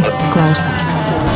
Close klausās.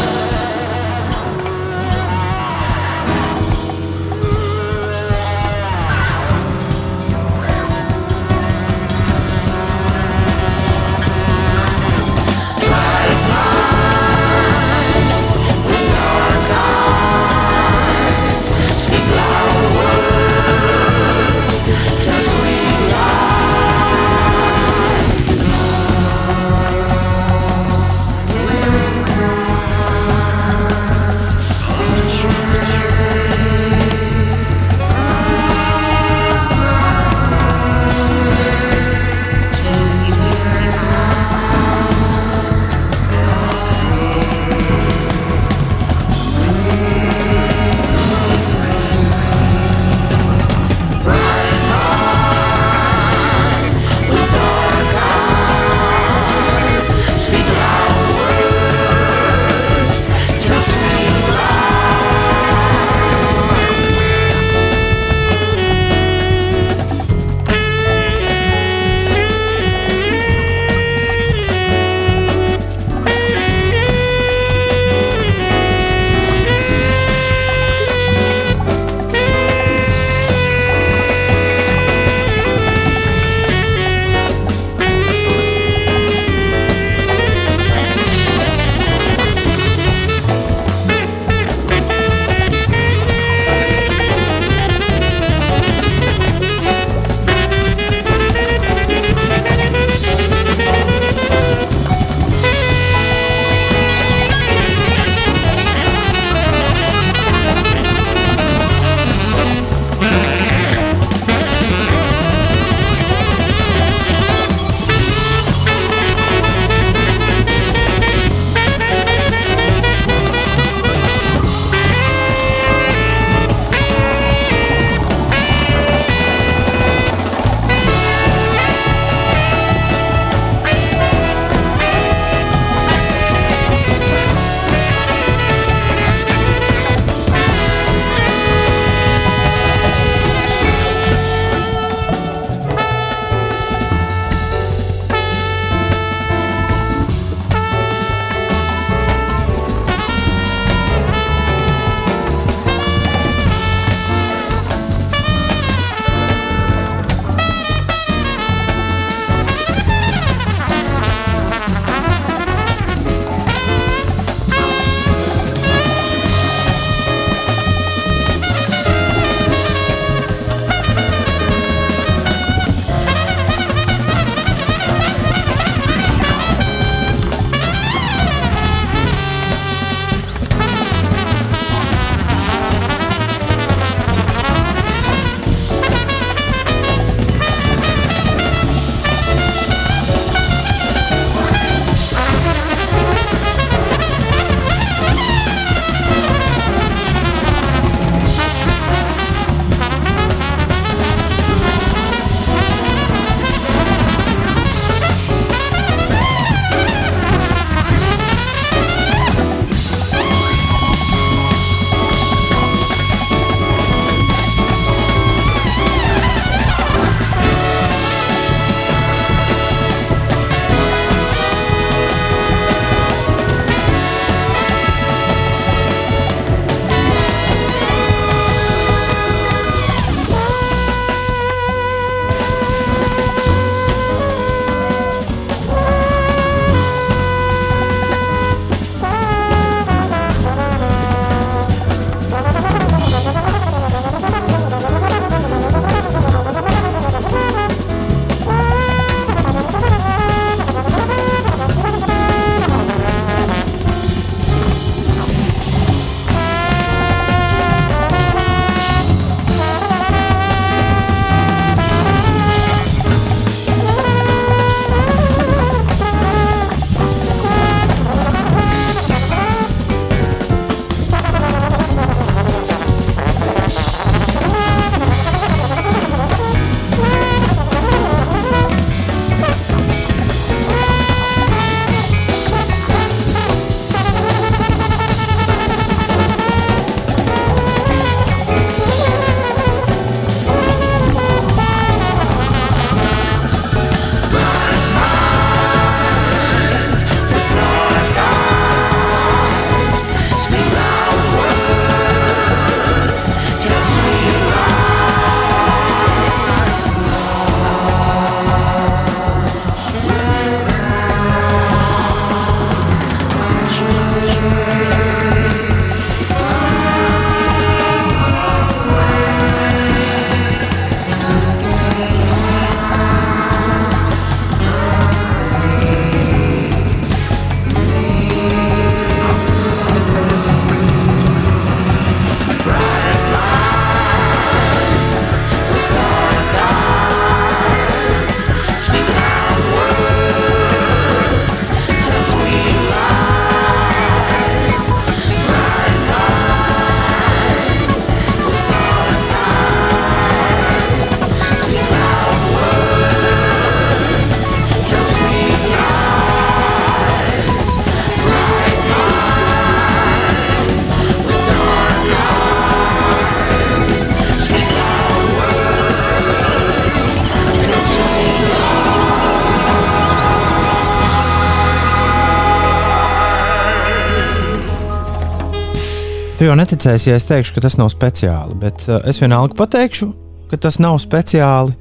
Tu jau neticēsi, ja es teikšu, ka tas nav speciāli, bet uh, es vienalga pateikšu, ka tas nav speciāli.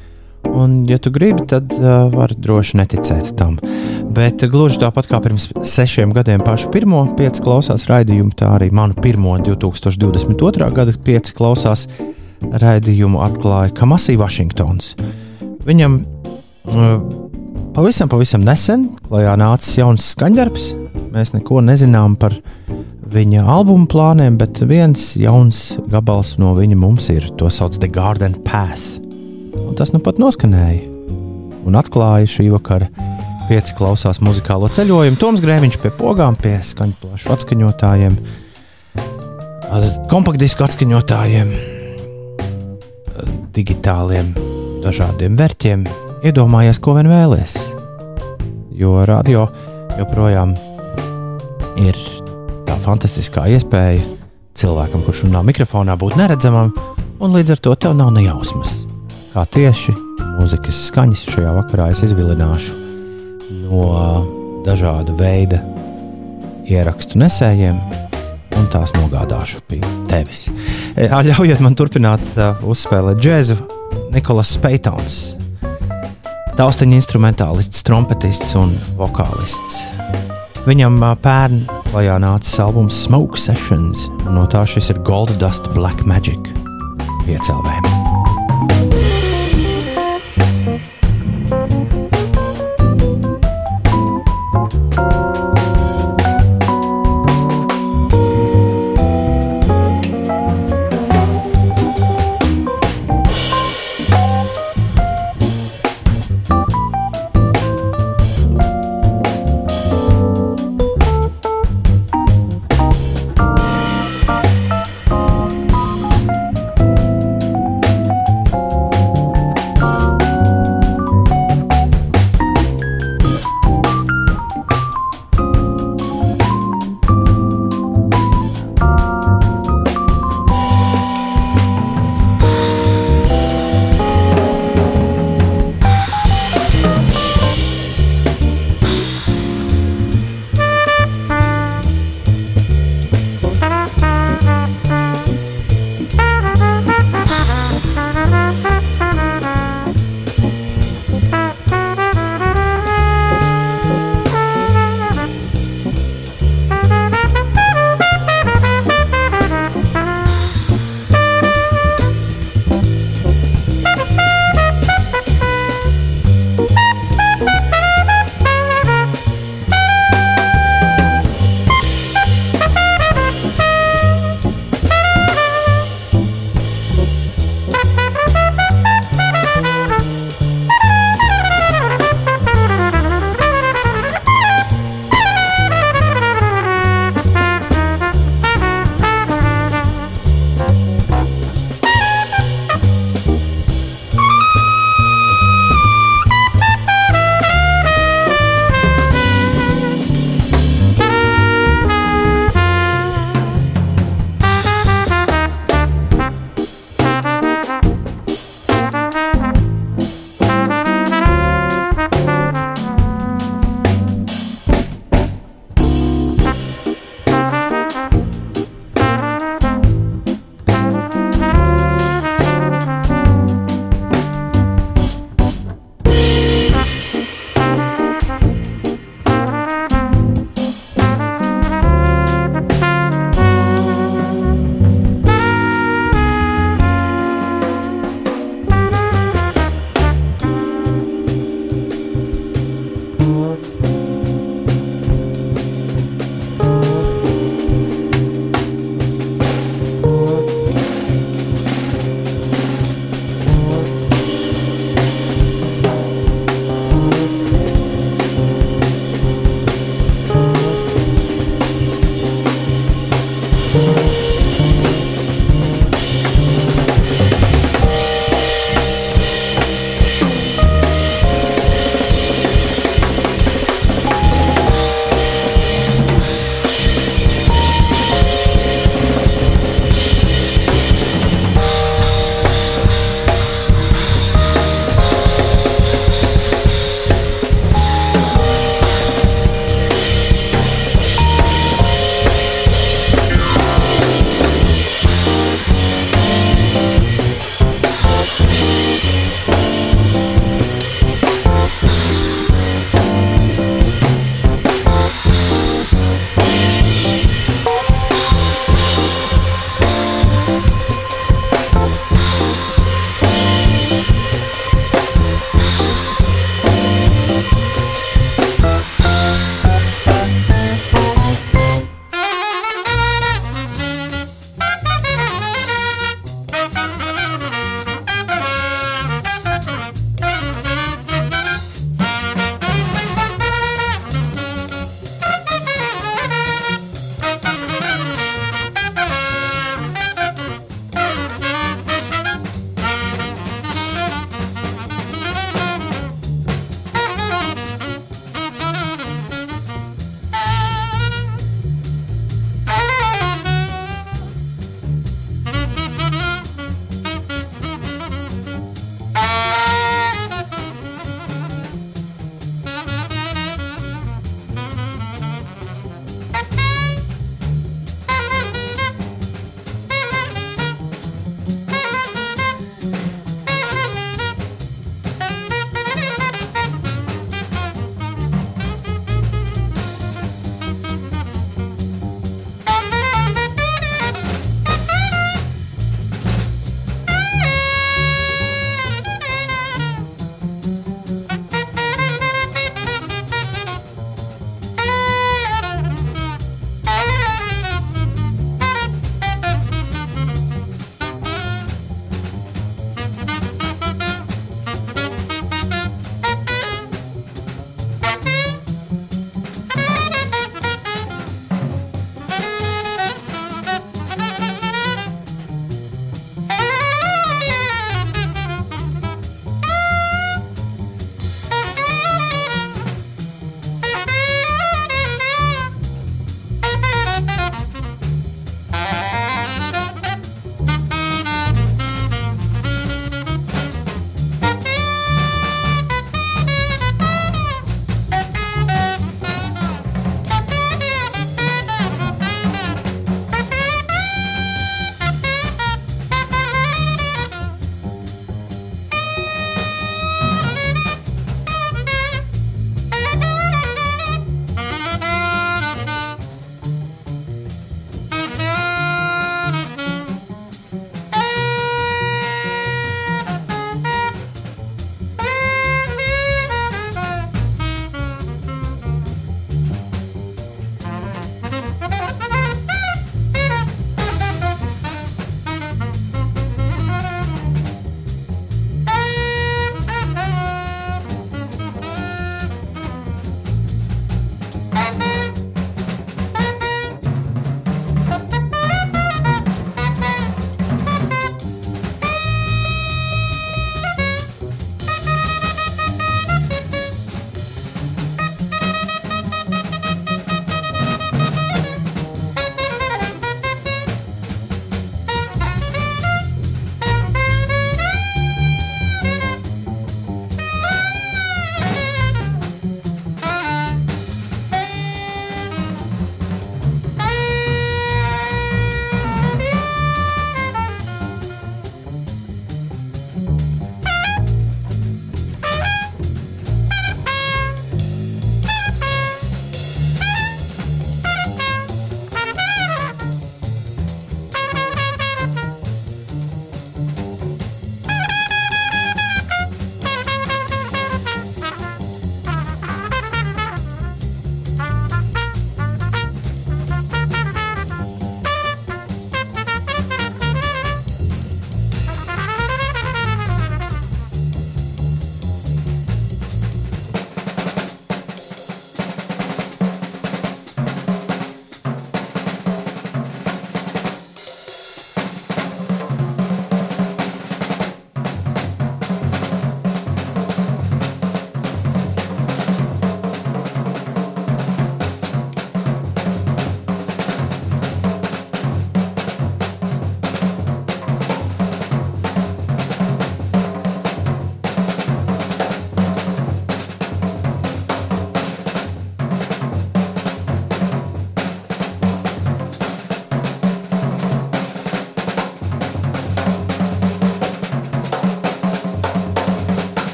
Un, ja tu gribi, tad uh, vari droši neticēt tam. Bet uh, gluži tāpat kā pirms sešiem gadiem pašu pirmo pieci klausās raidījumu, tā arī manu pirmo 2022. gada pieci klausās raidījumu atklāja Kamasī Vašingtons. Viņam uh, pavisam, pavisam nesen klajā nācis jauns skaņdarbs. Mēs neko nezinām par viņa albuma plāniem, bet viens jauns gabals no viņa mums ir. To sauc The Garden Path. Un tas nu pat noskanēja un atklāja šī vakara pieci klausās muzikālo ceļojumu. Toms Grēviņš pie pogām, pie skaņu plašu atskaņotājiem, kompaktdisku atskaņotājiem, digitāliem dažādiem vērķiem. Iedomājies, ko vien vēlēs. Jo radio joprojām ir fantastiskā iespēja cilvēkam, kurš runā mikrofonā, būt neredzamam, un līdz ar to tev nav nejausmas. Kā tieši mūzikas skaņas šajā vakarā es izvilināšu no dažādu veidu ierakstu nesējiem, un tās nogādāšu pie tevis. E, ļaujiet man turpināt uh, uzspēlēt džēzu. Nikolas Speitons, taustiņa instrumentālists, trompetists un vokālists. Viņam uh, pērn klajā nācis albums Smoke Sessions, un no tā šis ir Gold Dust Black Magic piecēlējums.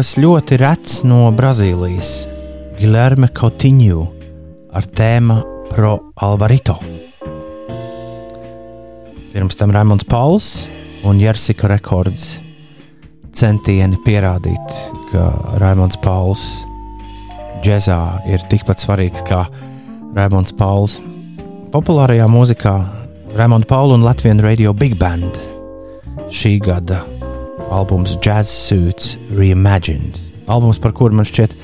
Kas ļoti rets no Brazīlijas. Guilherme Coutinho ar tēmu Pro Alvarito. Pirms tam Raimons Pauls un Jersika rekords centieni pierādīt, ka Raimons Pauls džēzā ir tikpat svarīgs kā Raimons Pauls. Populārajā mūzikā Raimonda Paula un Latvijas Radio Big Band šī gada albums Jazz Suits Reimagined. Albums, par kuru man šķiet,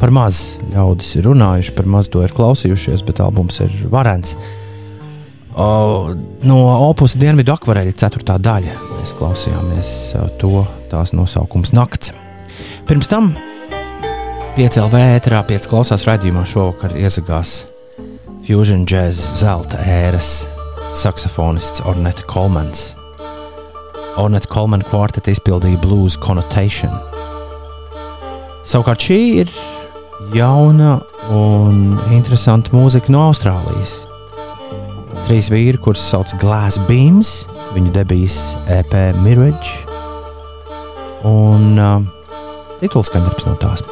par maz ļaudis ir runājuši, par maz to ir klausījušies, bet albums ir varants. O, no opus Dienvidu akvareļa 4. daļa mēs klausījāmies to tās nosaukums Nakts. Pirms tam 5LV ēterā 5 klausās raidījumā šovakar iezagās Fusion Jazz zelta ēras saksofonists Ornette Kolmans. Ornette Kolmana kvarteta izpildīja blues connotation. Savukārt šī ir jauna un interesanta mūzika no Austrālijas. Trīs vīri, kurus sauc Glass Beams, viņu debijas EP Mirage un uh, tituls skandarbs no tās.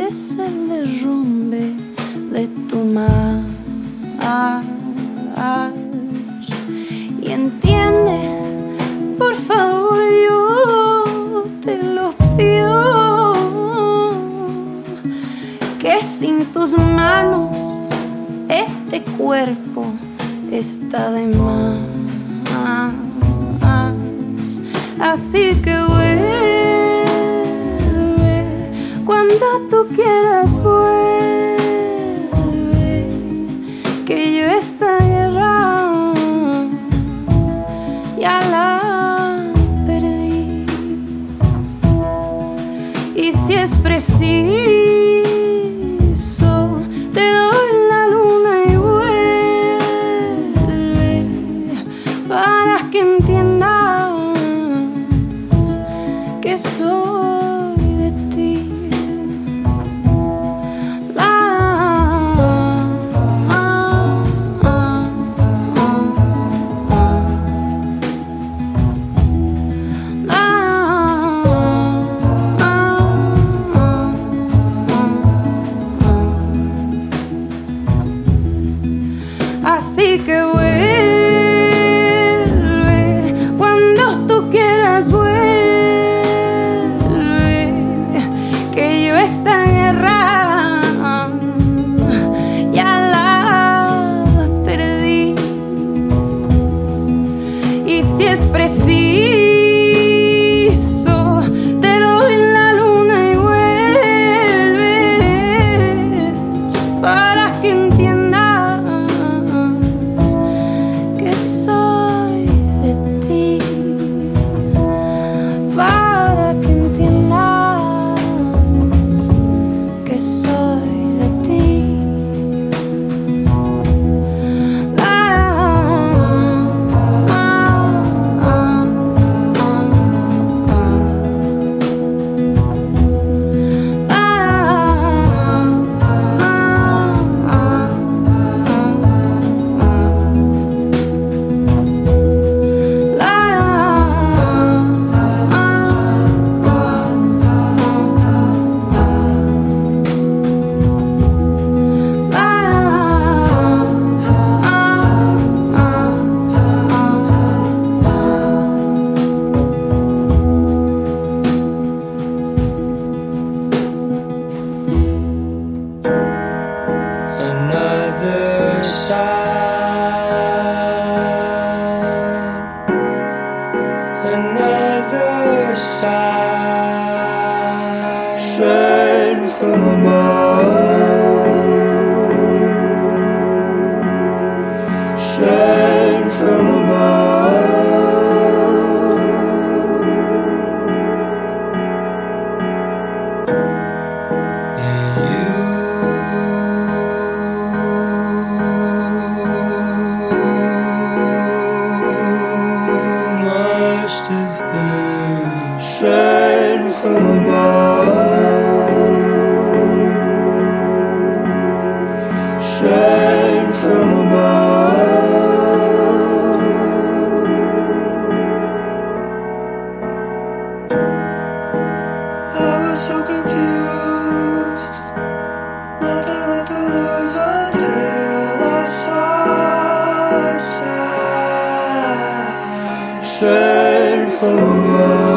es el derrumbe de tu mar. Y entiende, por favor, yo te lo pido, que sin tus manos este cuerpo está de más. Así que voy cuando tú quieras voy. forget.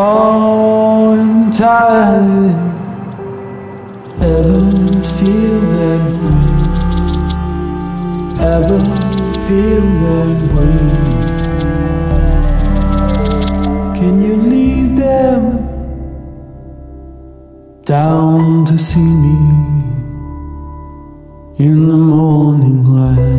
Oh, I'm. Ever feel that way? Ever feel that way? Can you lead them down to see me in the morning light?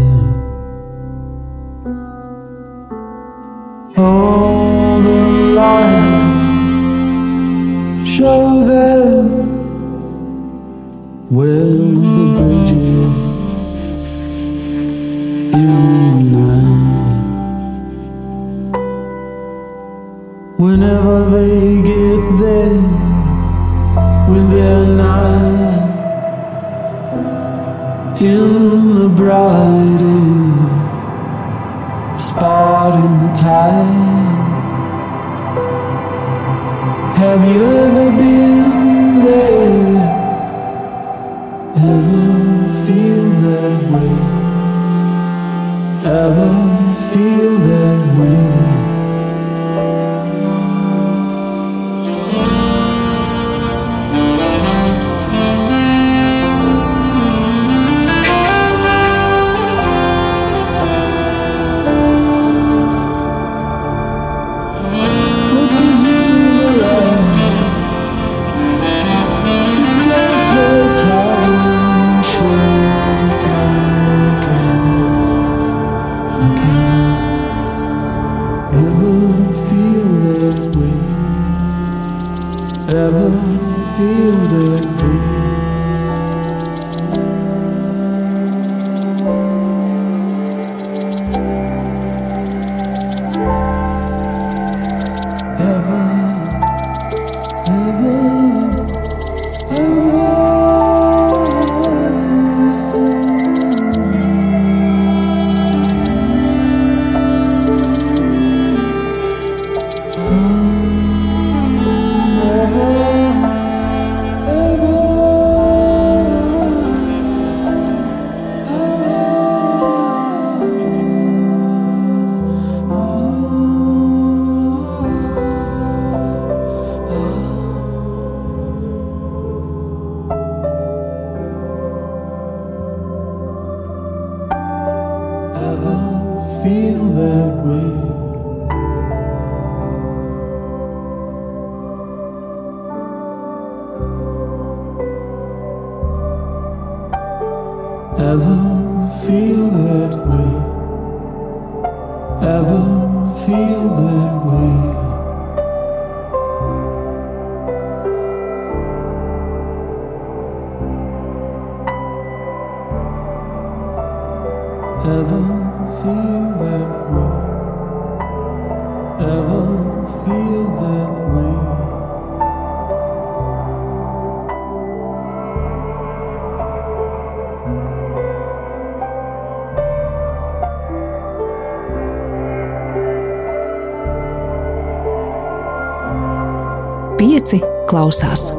right. klausās.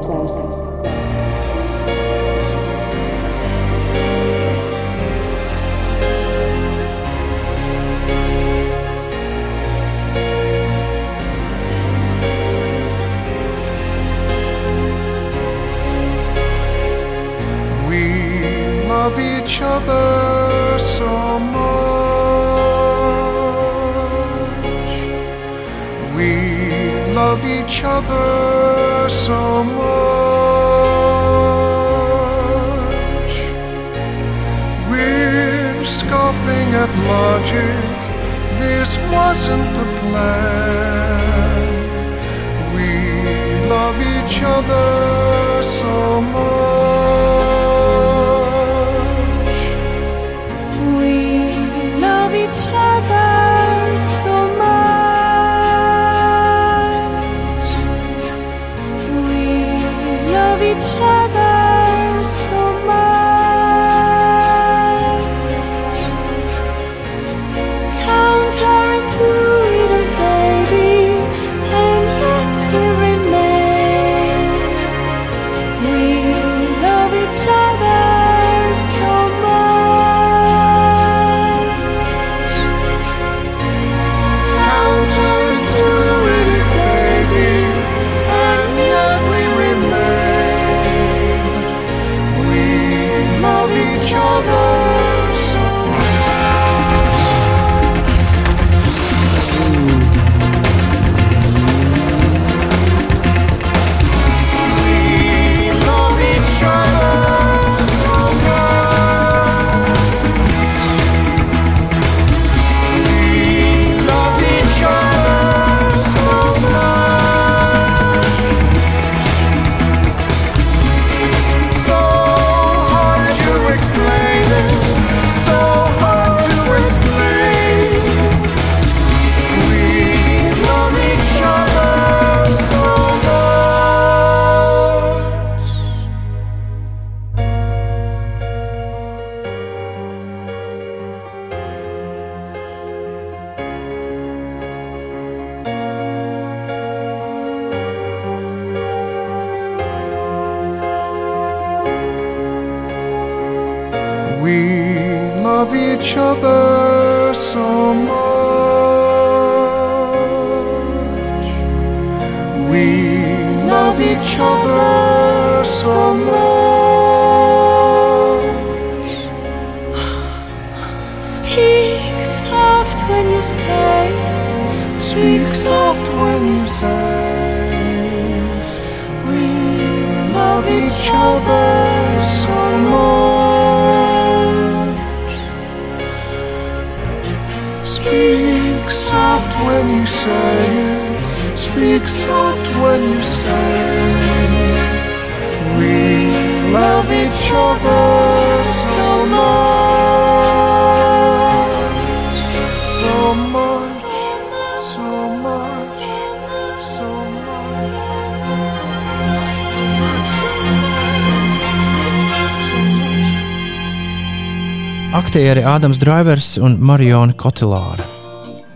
Ādams Drivers un Mariona Kotilāra,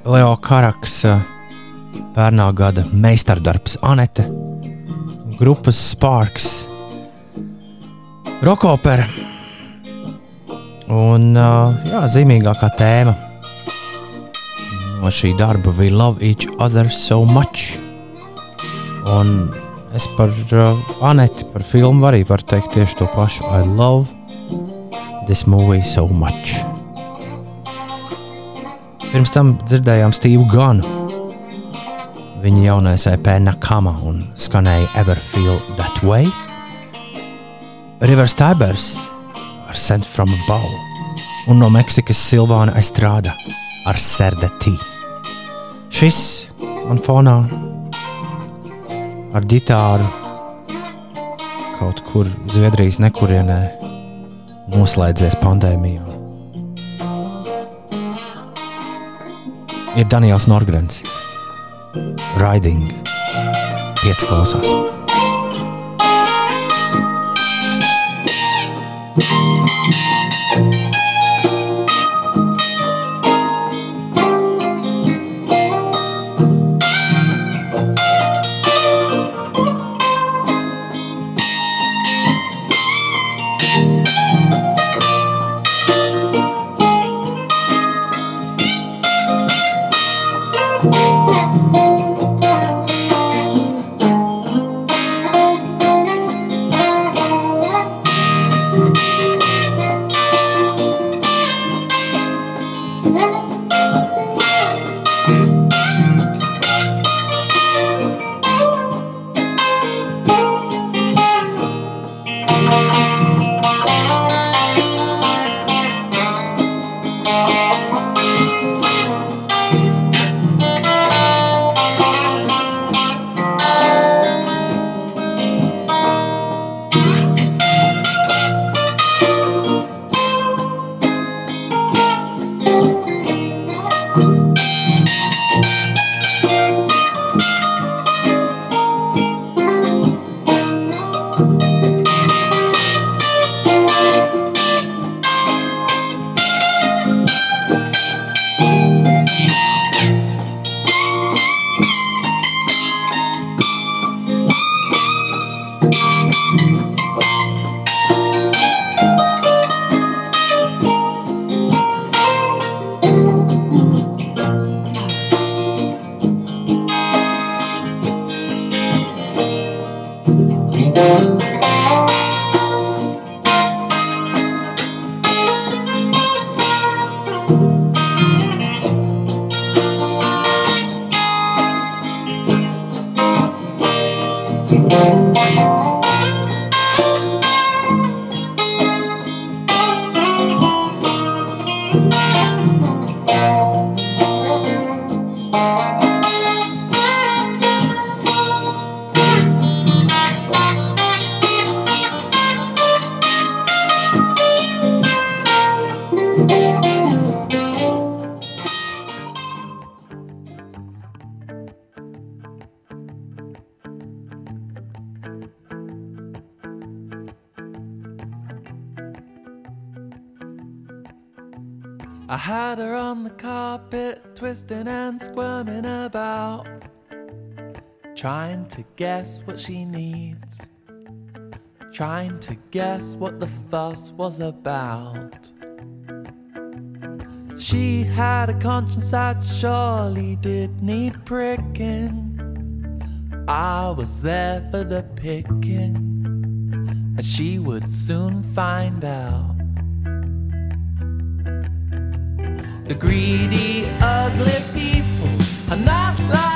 Leo Karaks, eh, pērnā gada meistardarbs Anete, grupas Sparks, Rokopera un eh, jā, zīmīgākā tēma no šī darba We Love Each Other So Much. Un es par uh, Aneti, par filmu arī varu teikt tieši to pašu. I love this movie so much. Pirms tam dzirdējām Stevu Ganu. Viņa jaunais EP Nakama un skanēja Ever Feel That Way. Rivers Tibers ar Sent From Above un no Meksikas Silvāna Estrāda ar Serdetī. Šis man fonā ar ģitāru kaut kur Zviedrijas nekurienē noslēdzies pandēmijā. ir Daniels Norgrens. Riding. Iet klausās. Thank you. guess what she needs. Trying to guess what the fuss was about. She had a conscience that surely did need pricking. I was there for the picking, and she would soon find out. The greedy, ugly people are not like.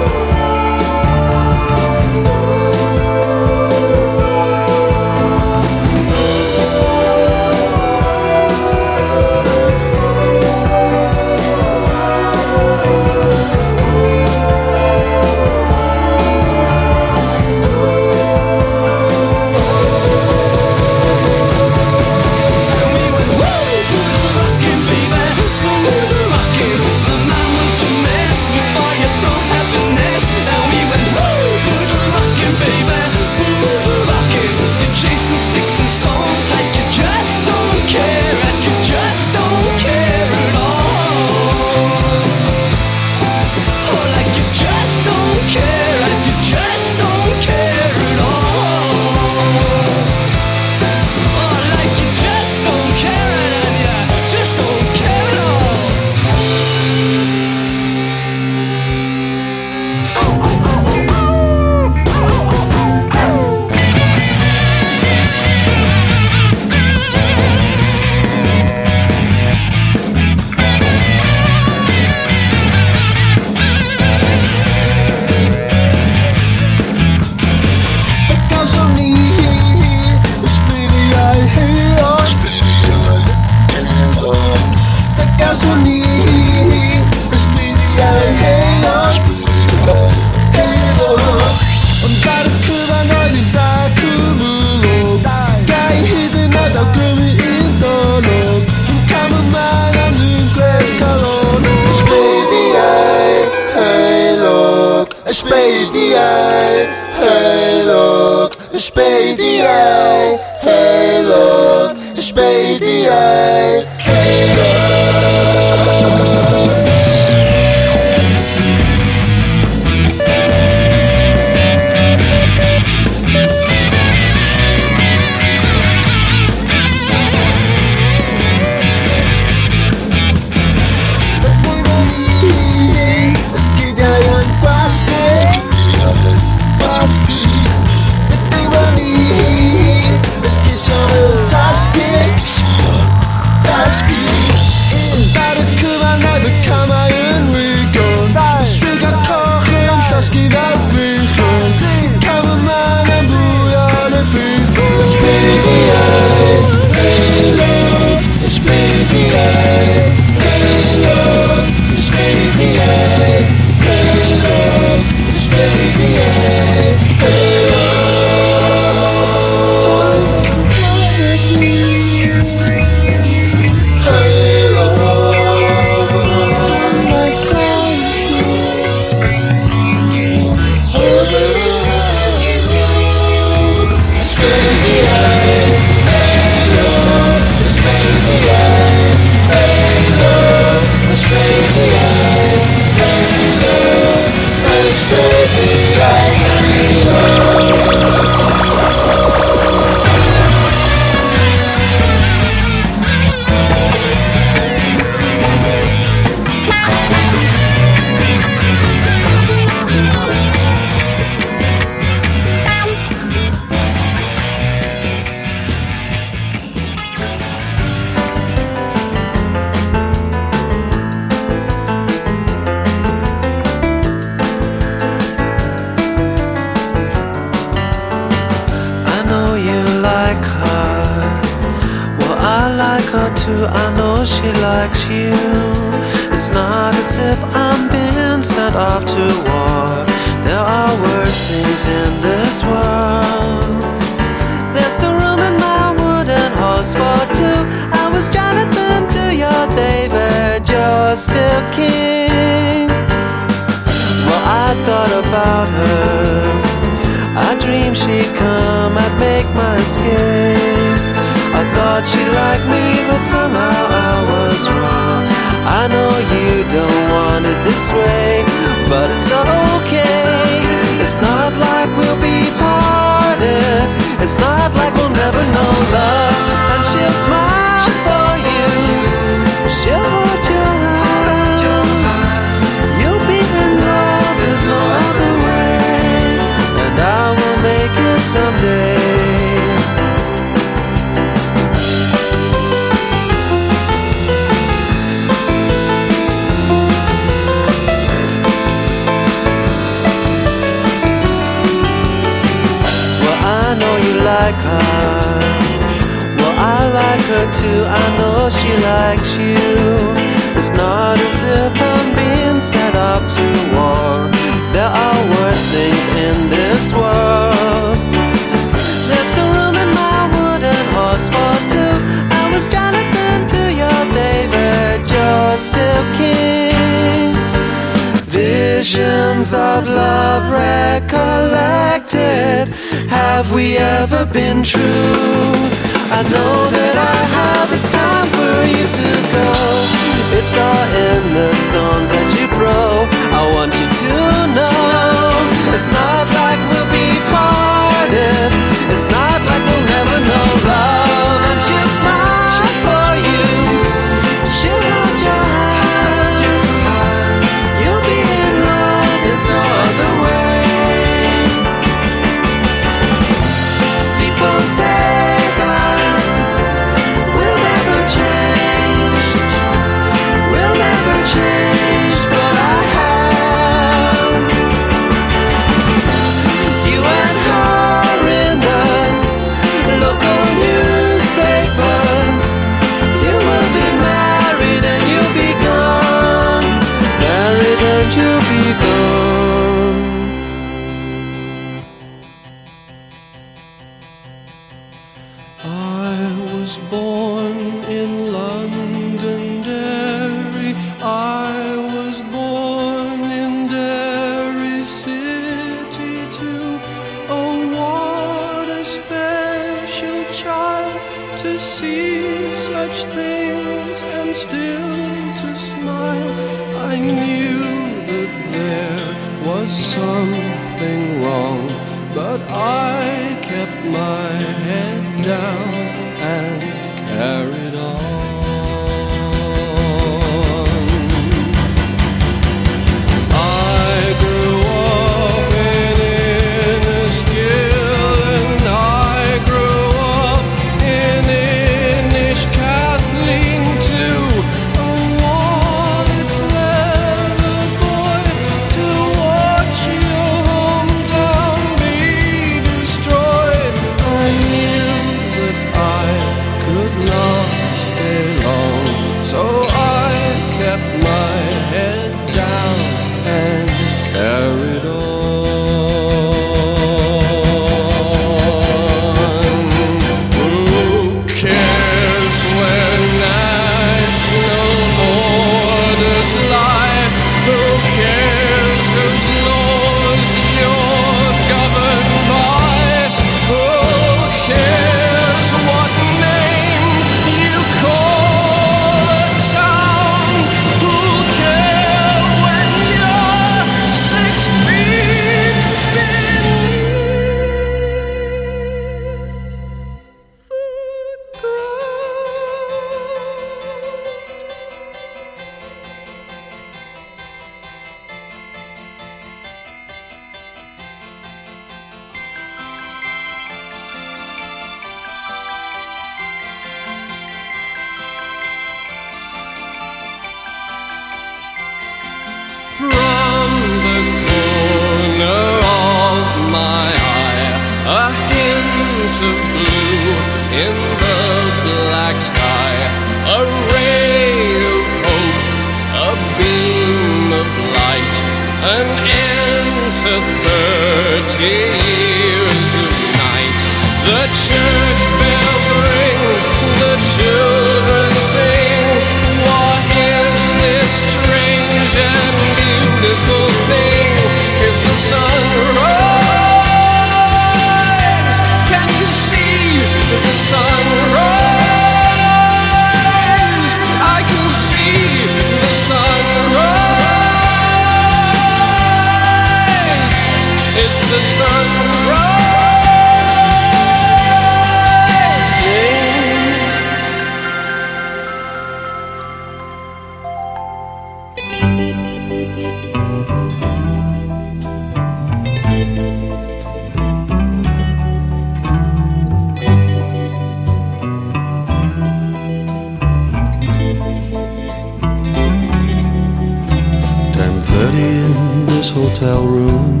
Hotel room.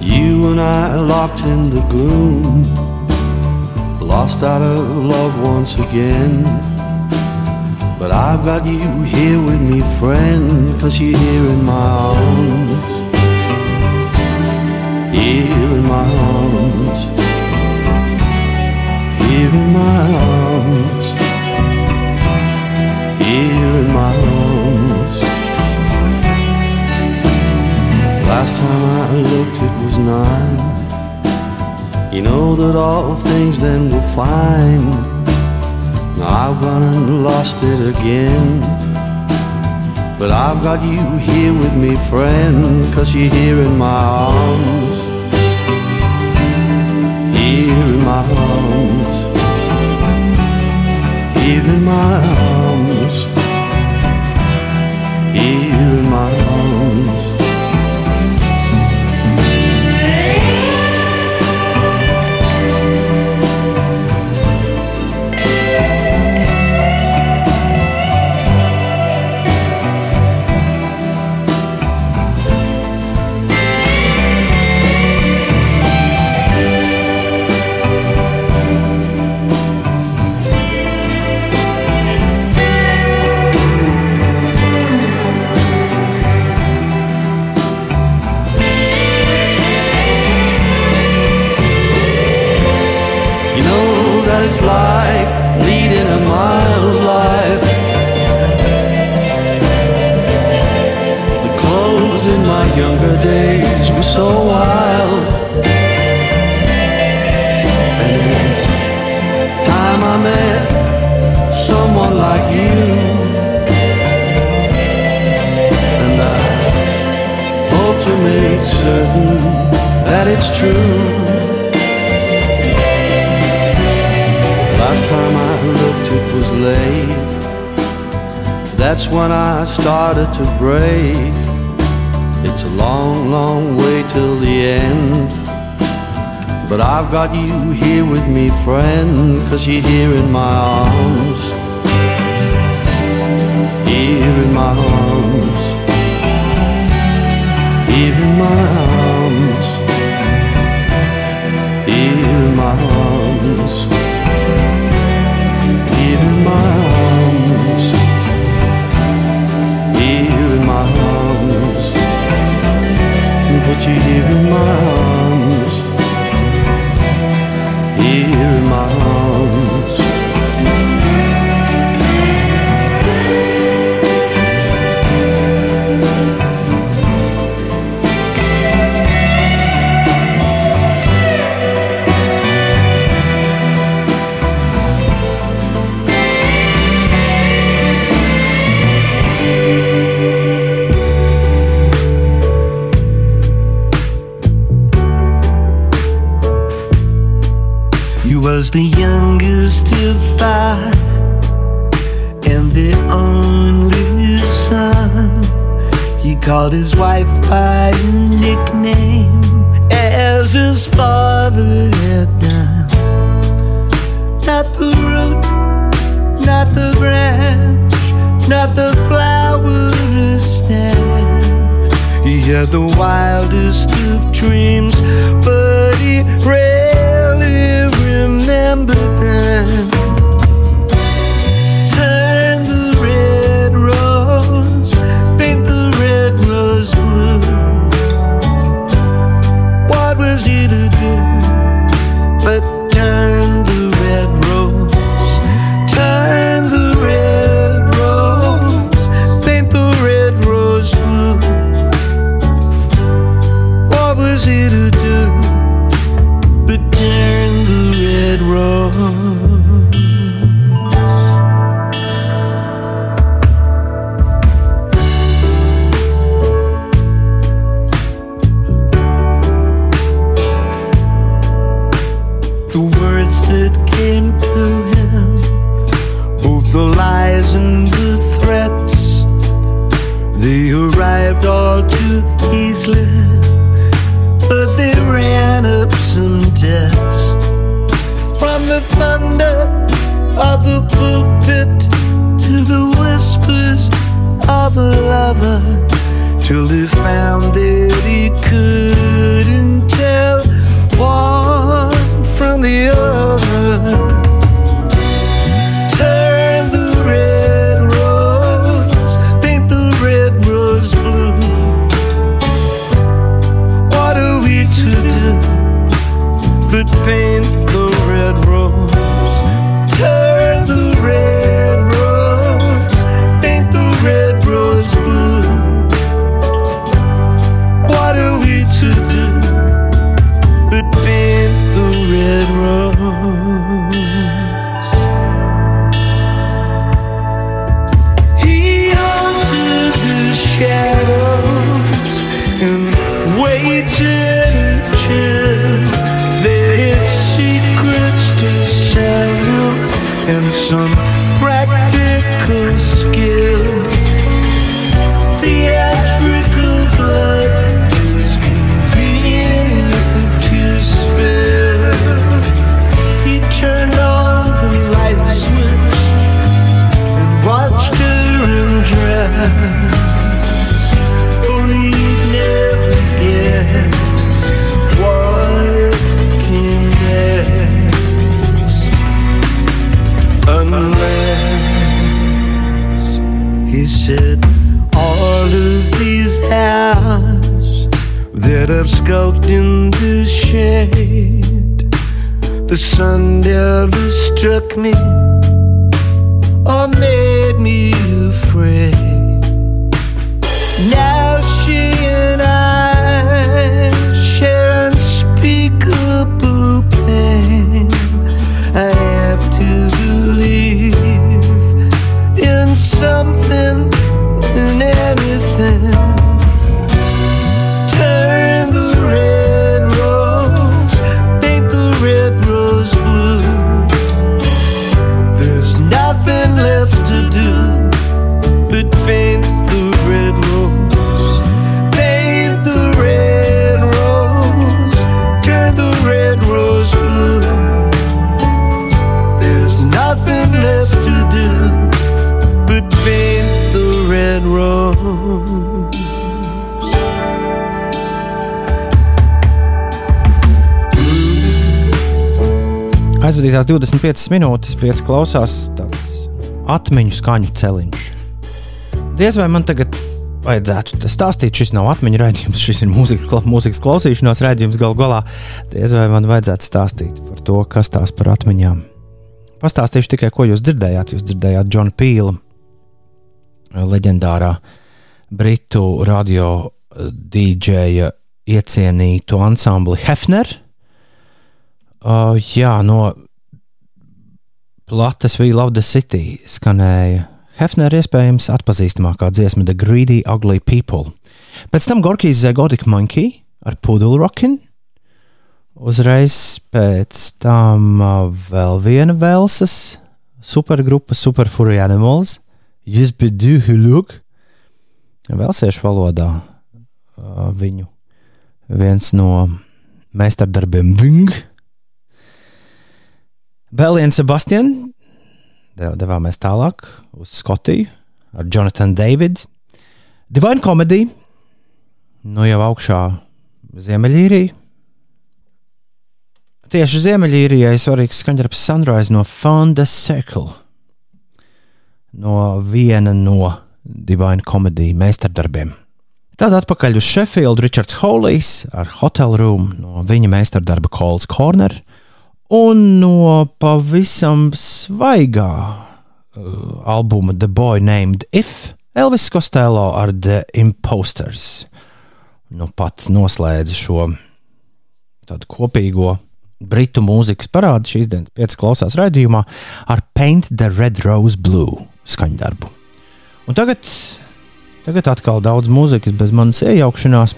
You and I locked in the gloom. Lost out of love once again. But I've got you here with me, friend, cause you're here in my arms. Here in my arms. Here in my arms. Last time I looked, it was nine. You know that all things then were fine. Now I've gone and lost it again. But I've got you here with me, friend, cause you're here in my arms. Here in my arms. Here in my arms. Certain that it's true. Last time I looked, it was late. That's when I started to break. It's a long, long way till the end. But I've got you here with me, friend, cause you're here in my arms. Here in my arms. Here in my arms. Here in my arms. Here in my arms. Here in my arms. Put you here in my arms. He the wildest of dreams, but he Aizvadītās 25 minūtes, 5 klausās tāds atmiņu skaņu celiņš. Diez vai man tagad vajadzētu stāstīt, šis nav atmiņu raidījums, šis ir mūzikas, kla- mūzikas klausīšanās raidījums gal galā. Diez vai man vajadzētu stāstīt par to, kas tās par atmiņām. Pastāstīšu tikai, ko jūs dzirdējāt. Jūs dzirdējāt Džona Pīla, leģendārā britu radio dīdžeja iecienītu ansambli Hefner. Uh, jā, no plates We Love the City skanēja Hefner iespējams atpazīstamākā dziesma The Greedy Ugly People. Pēc tam Gorkijas Zagotic Monkey ar Poodle Rockin. Uzreiz pēc tam uh, vēl viena Velsas supergrupa Super Furry Animals, Jizbidu Huluk, Velsiešu valodā uh, viņu viens no meistardarbiem Ving. Bēlīna Sebastian dev- devāmies tālāk uz Skotiju ar Jonathan Davidu. Divine Comedy, nu jau augšā Ziemeļīrija. Tieši Ziemeļīrijai svarīgs skaņdarbs Sunrise no Fonda Circle. No viena no Divine Comedy meistardarbiem. Tad atpakaļ uz Sheffield Richards Holijs ar Hotel Room no viņa meistardarba Coles Corner un no pavisam svaigā uh, albuma The Boy Named If Elvis Costello ar The Imposters. Nu pat noslēdza šo kopīgo britu mūzikas parādu šīs dienas piecas klausās raidījumā ar Paint the Red Rose Blue skaņdarbu. Un tagad, tagad atkal daudz mūzikas bez manas iejaukšanās.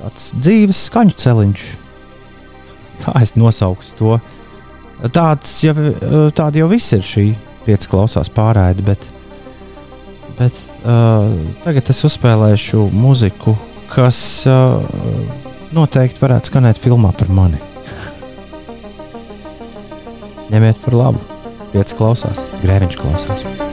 Tāds dzīves skaņu celiņš. Tā es nosauktu to. Tāds jau, tāda jau viss ir šī piecas klausās pārēde, bet, Bet uh, tagad es uzspēlēšu mūziku, kas uh, noteikti varētu skanēt filmā par mani. Ņemiet par labu. Pieci klausās, grēviņš klausās.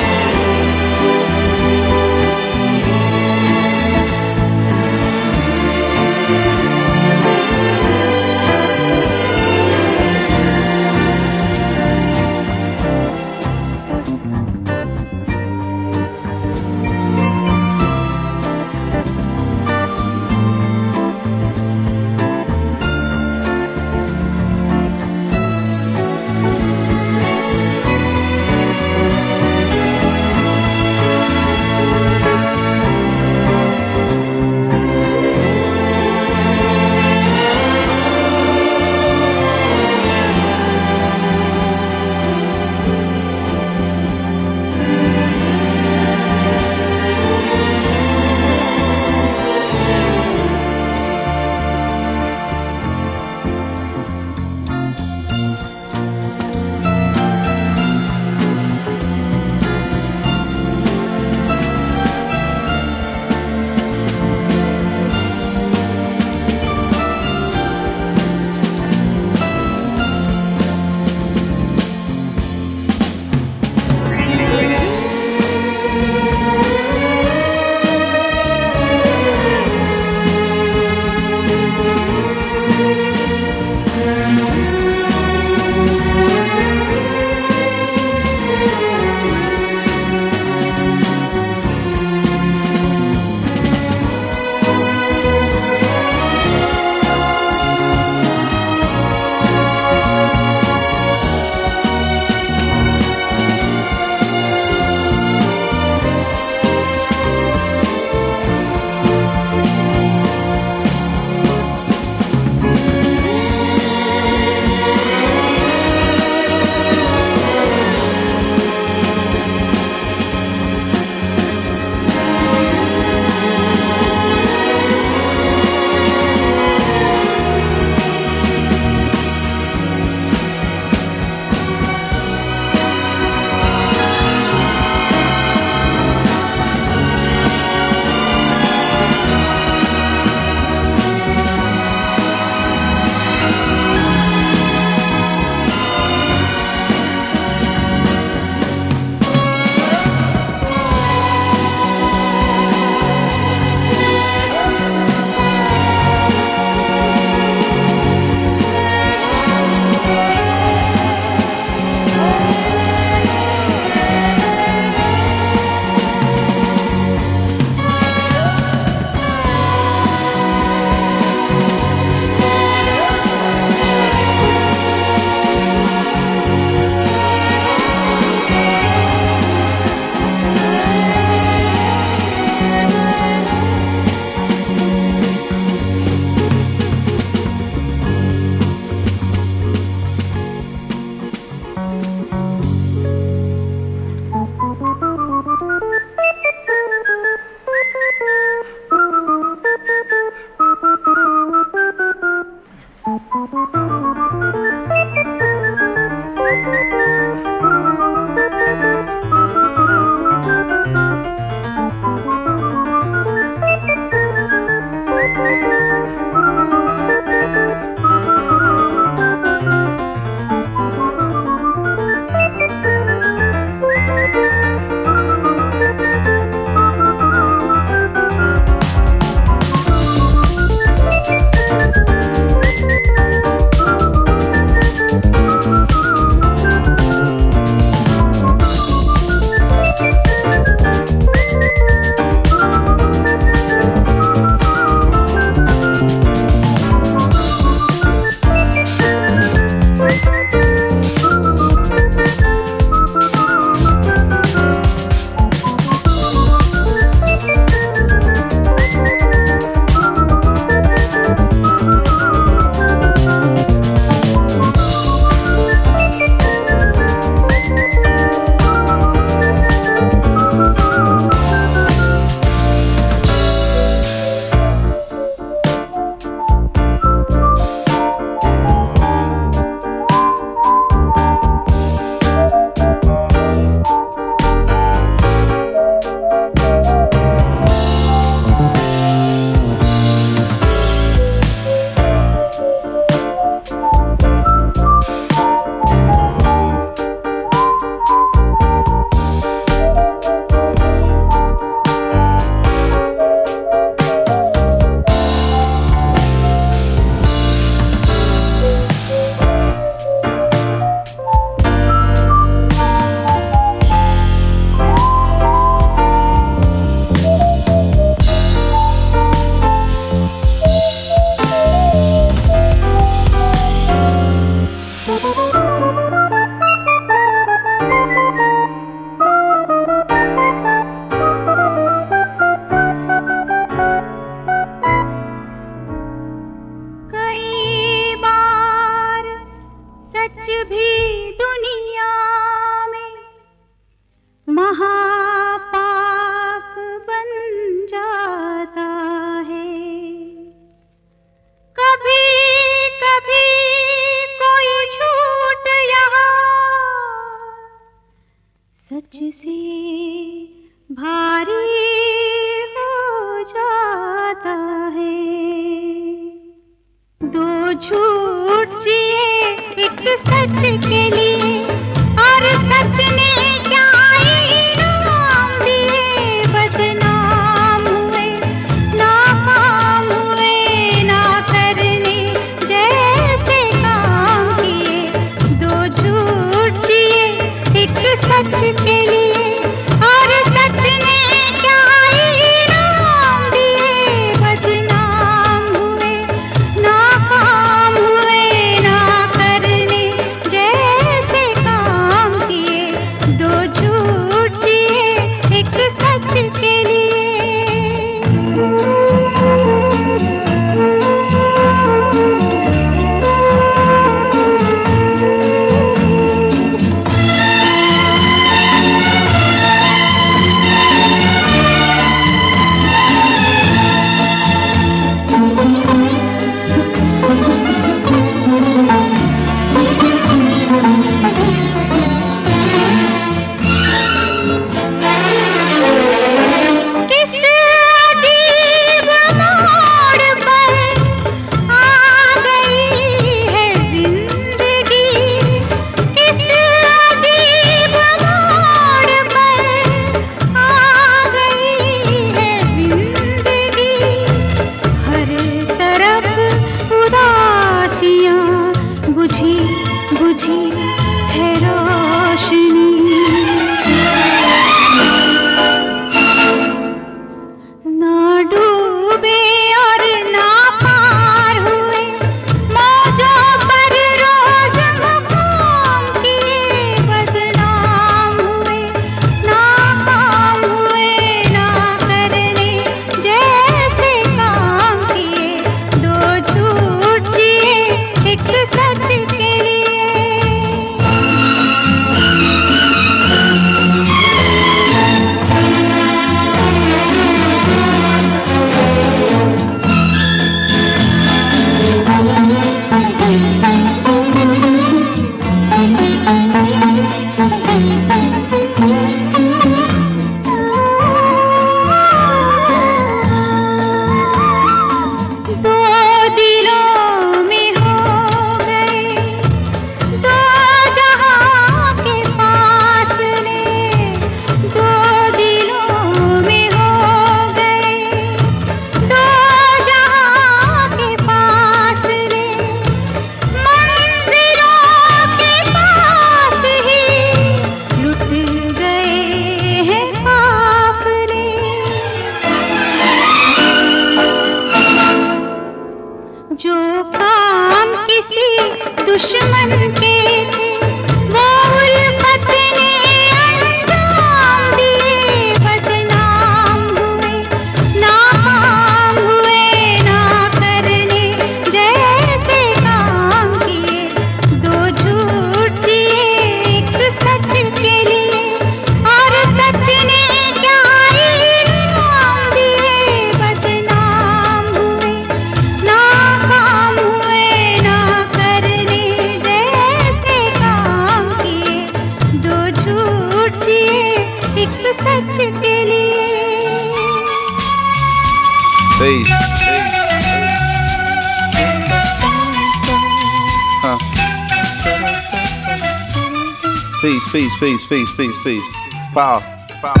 Peace, peace, peace, peace, peace, peace. Power. Power.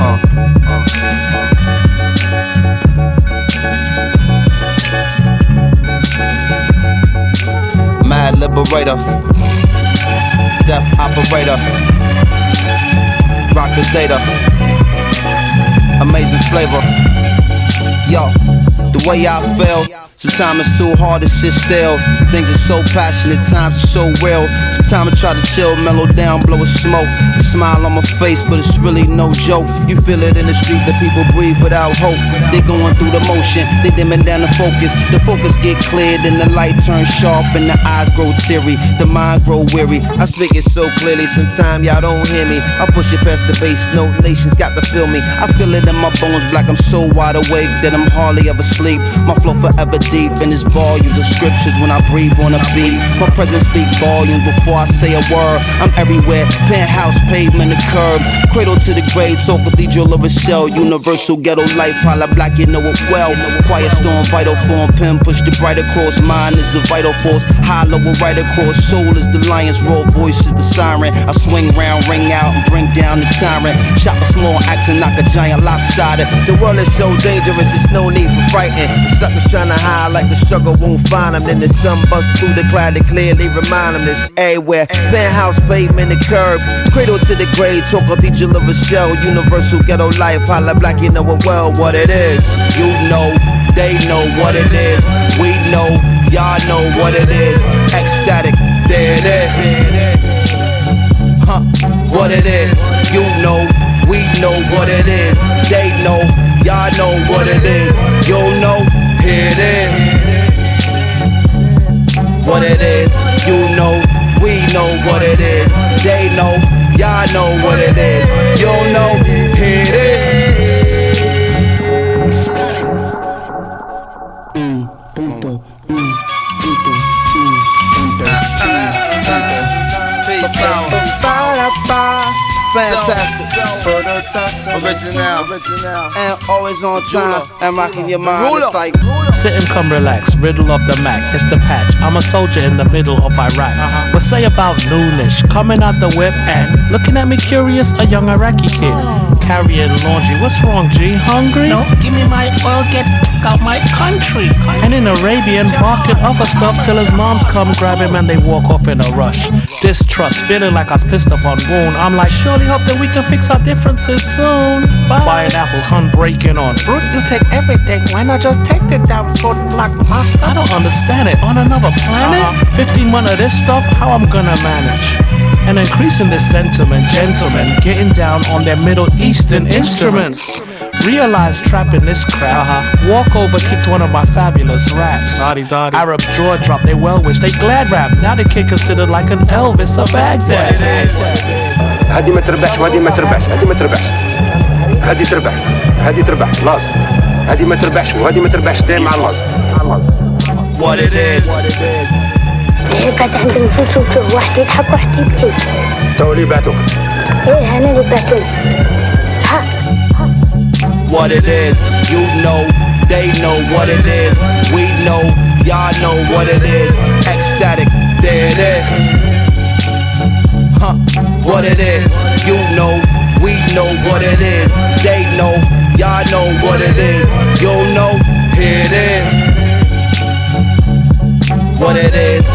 Uh, uh, uh. Mad liberator. Death operator. Rock the data. Amazing flavor. Yo, the way I feel. Sometimes it's too hard to sit still. Things are so passionate, times are so real. Sometimes I try to chill, mellow down, blow a smoke. A smile on my face, but it's really no joke. You feel it in the street that people breathe without hope. They going through the motion, they dimming down the focus. The focus get cleared, and the light turns sharp, and the eyes grow teary. The mind grow weary. I speak it so clearly, sometimes y'all don't hear me. I push it past the base, no nations got to feel me. I feel it in my bones, black. I'm so wide awake that I'm hardly ever sleep. My flow forever deep in its volumes of scriptures when I breathe on a beat. My presence speak volumes before I say a word. I'm everywhere, penthouse, pavement, the curb. Cradle to the grave, so cathedral of a shell. Universal ghetto life, holla black, you know it well. Quiet storm, vital form, pen push the bright across. Mine is a vital force, hollow a right across. Soul is the lion's roar, voice is the siren. I swing round, ring out, and bring down the tyrant. Chop a small axe and knock a giant lopsided. The world is so dangerous, there's no need for frightened. The suckers trying to hide like the struggle won't find them. Then the sun busts through the cloud to clearly remind them this everywhere. Penthouse, pavement, the curb. Cradle to the grave, talk cathedral of a shell. Universal ghetto life, holla black, you know it well what it is. You know, they know what it is. We know, y'all know what it is. Ecstatic, there it is. Huh, what it is. You know, we know what it is. They know, y'all know what it is. You know, here it is. What it is, you know, we know what it is. They know, y'all know what it is. You know, here it is. Peace, power. Fantastic. Original. And always on time. And rocking your mind. It's like. Sit and come relax, riddle of the Mac, it's the patch. I'm a soldier in the middle of Iraq. Uh-huh. What say about noonish, coming out the whip and looking at me curious, a young Iraqi kid. Carrying laundry, what's wrong, G? Hungry? No, give me my oil, get out my country. And in Arabian, barking other stuff till his moms come grab him and they walk off in a rush. Distrust, feeling like I was pissed up on wound. I'm like, surely hope that we can fix our differences soon. Buying apples, hun breaking on. Brute, you take everything. Why not just take the damn food like master? I don't understand it. On another planet? Uh-huh. 15 months of this stuff, how I'm gonna manage? And increasing this sentiment, gentlemen, getting down on their Middle Eastern instruments. Realize trapping this crowd. Walk over, kicked one of my fabulous raps. Arab jaw drop, they well wish, they glad rap. Now the kid considered like an Elvis of Baghdad. هذه ما تربحش وهذه ما تربحش هذه ما تربحش هذه تربح هذه تربح خلاص هذه ما تربحش وهذه ما تربحش دايما مع اللاز What it is. قاعد عند نفوس وتشوف واحد يضحك واحد يبكي تو اللي بعتوك ايه انا اللي بعتوني ها What it is. You know, they know what it is. We know, y'all know what it is. Ecstatic, there it is. Huh, what it is. You know, we know what it is. They know, y'all know what it is. You know, here it is. What it is.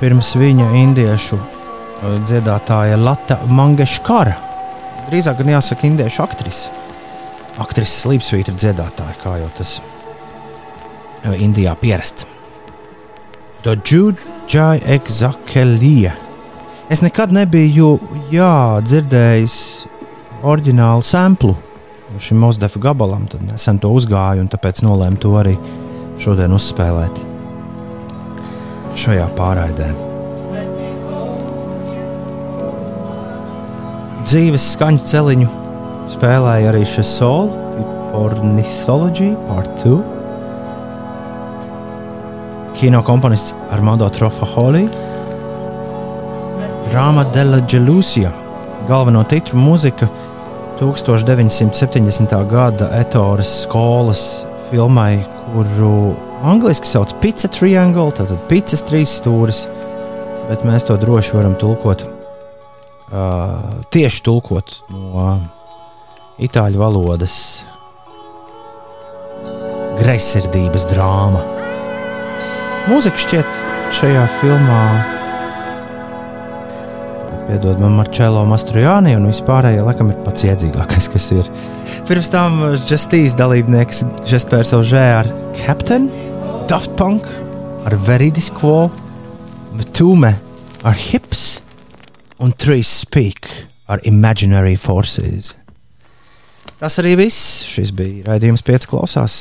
pirms viņa indiešu uh, dziedātāja Lata Mangeškara. Drīzāk gan jāsaka indiešu aktrise. Aktrises slīpsvītra dziedātāja, kā jau tas uh, Indijā pierasts. Džudžai Ekzakelija. Es nekad nebiju jā, dzirdējis oriģinālu samplu šim Mozdefa gabalam, tad nesen to uzgāju un tāpēc nolēmu to arī šodien uzspēlēt šajā pārraidē. Dzīves skaņu celiņu spēlēja arī šis soli, Ornithology Part 2. Kino komponists Armando Trofaholi, Rāma Della Gelusija, galveno titru mūzika 1970. gada Etoras skolas filmai, kuru angļuiski sauc par pizza triangle, tātad pizzas trīs stūris, bet mēs to droši varam tulkot, uh, tieši tulkot no itāļu valodas greizsirdības drāma. Mūzika šķiet šajā filmā. Piedod man, Marčēlo Mastrojāni, un vispārējie laikam ir pats iedzīgākais, kas ir. Pirms tam Justīs dalībnieks Žespērs Alžē ar Captain Daft Punk ar Veridis Quo, Tume ar Hips un Trace Speak ar Imaginary Forces. Tas arī viss. Šis bija raidījums pieci klausās.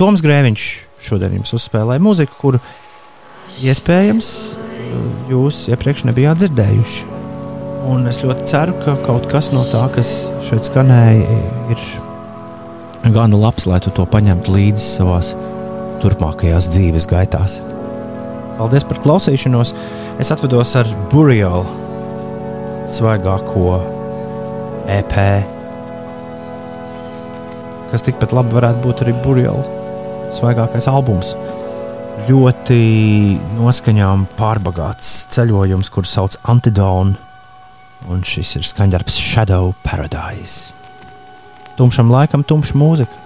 Toms Grēviņš šodien jums uzspēlēja muziku, kuru iespējams jūs iepriekš nebijāt dzirdējuši. Un es ļoti ceru, ka kaut kas no tā, kas šeit skanēja, ir gana labs, lai tu to paņemtu līdzi savās turpmākajās dzīves gaitās. Paldies par klausīšanos! Es atvedos ar Burial svaigāko EP, kas tikpat labi varētu būt arī Burial svaigākais albums. Ļoti noskaņām pārbagāts ceļojums, kurš sauc Antidonu, un šis ir skaņdarbs Shadow Paradise. Tumšam laikam, tumša mūzika.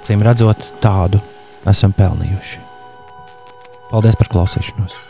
Acīm redzot, tādu esam pelnījuši. Paldies par klausīšanos!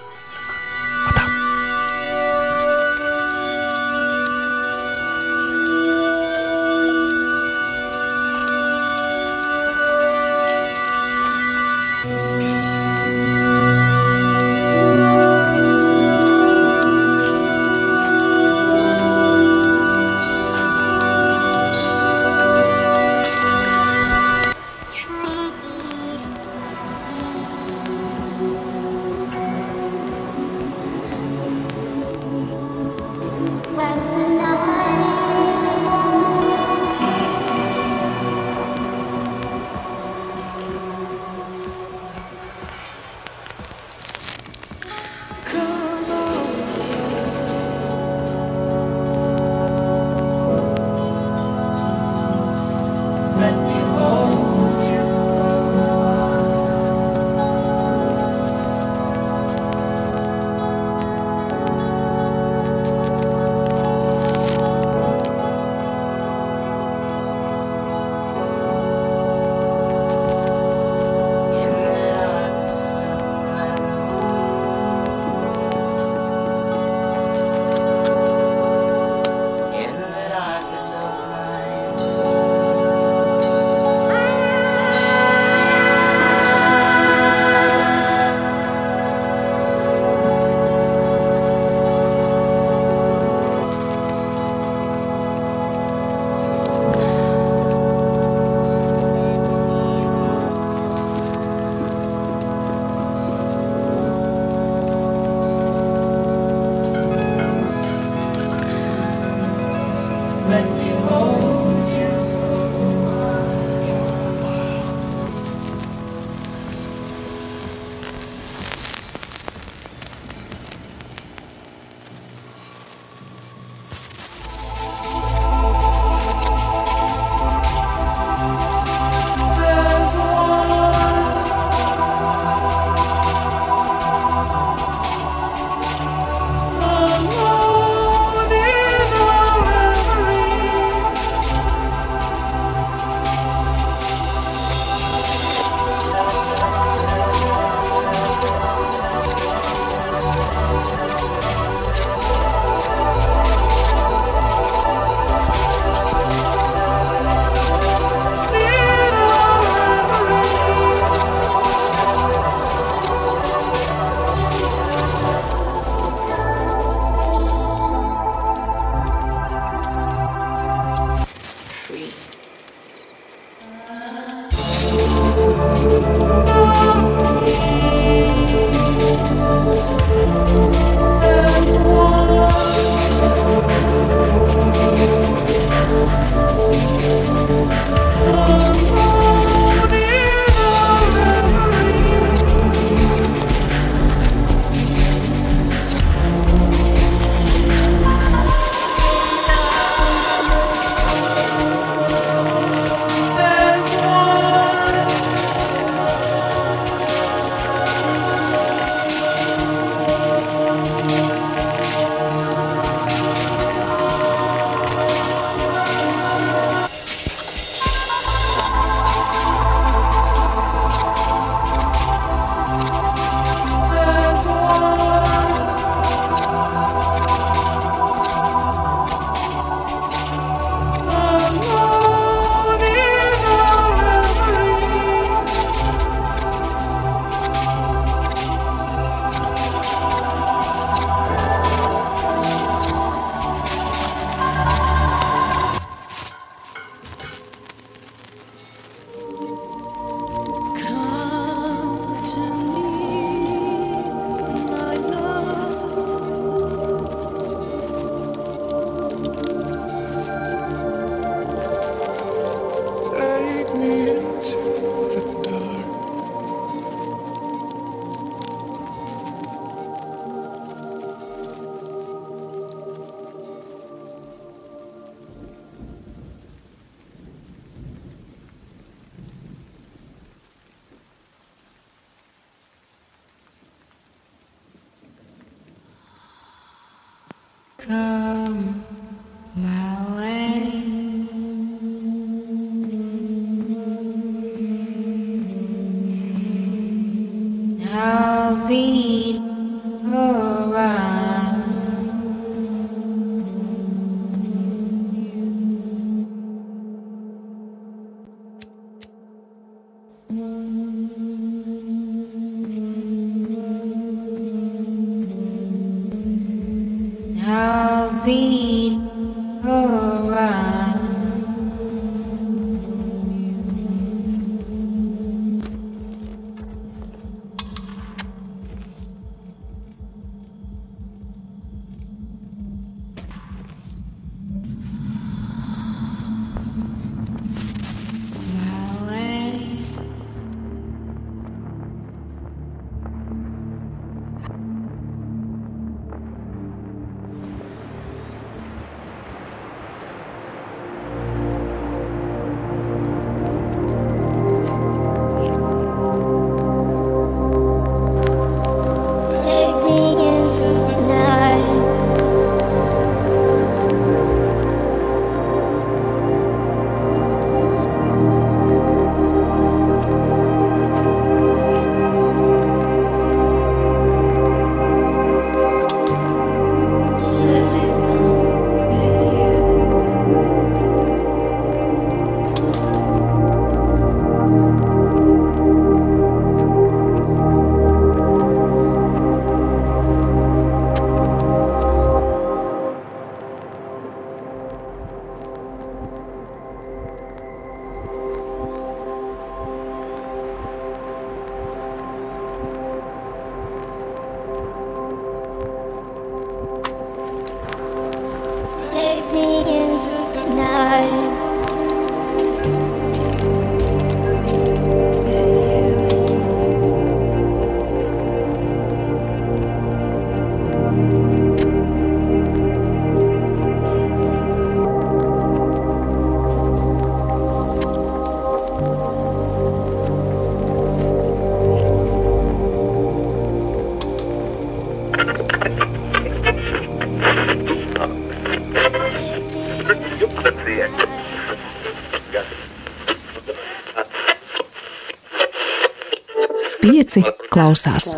Klausās.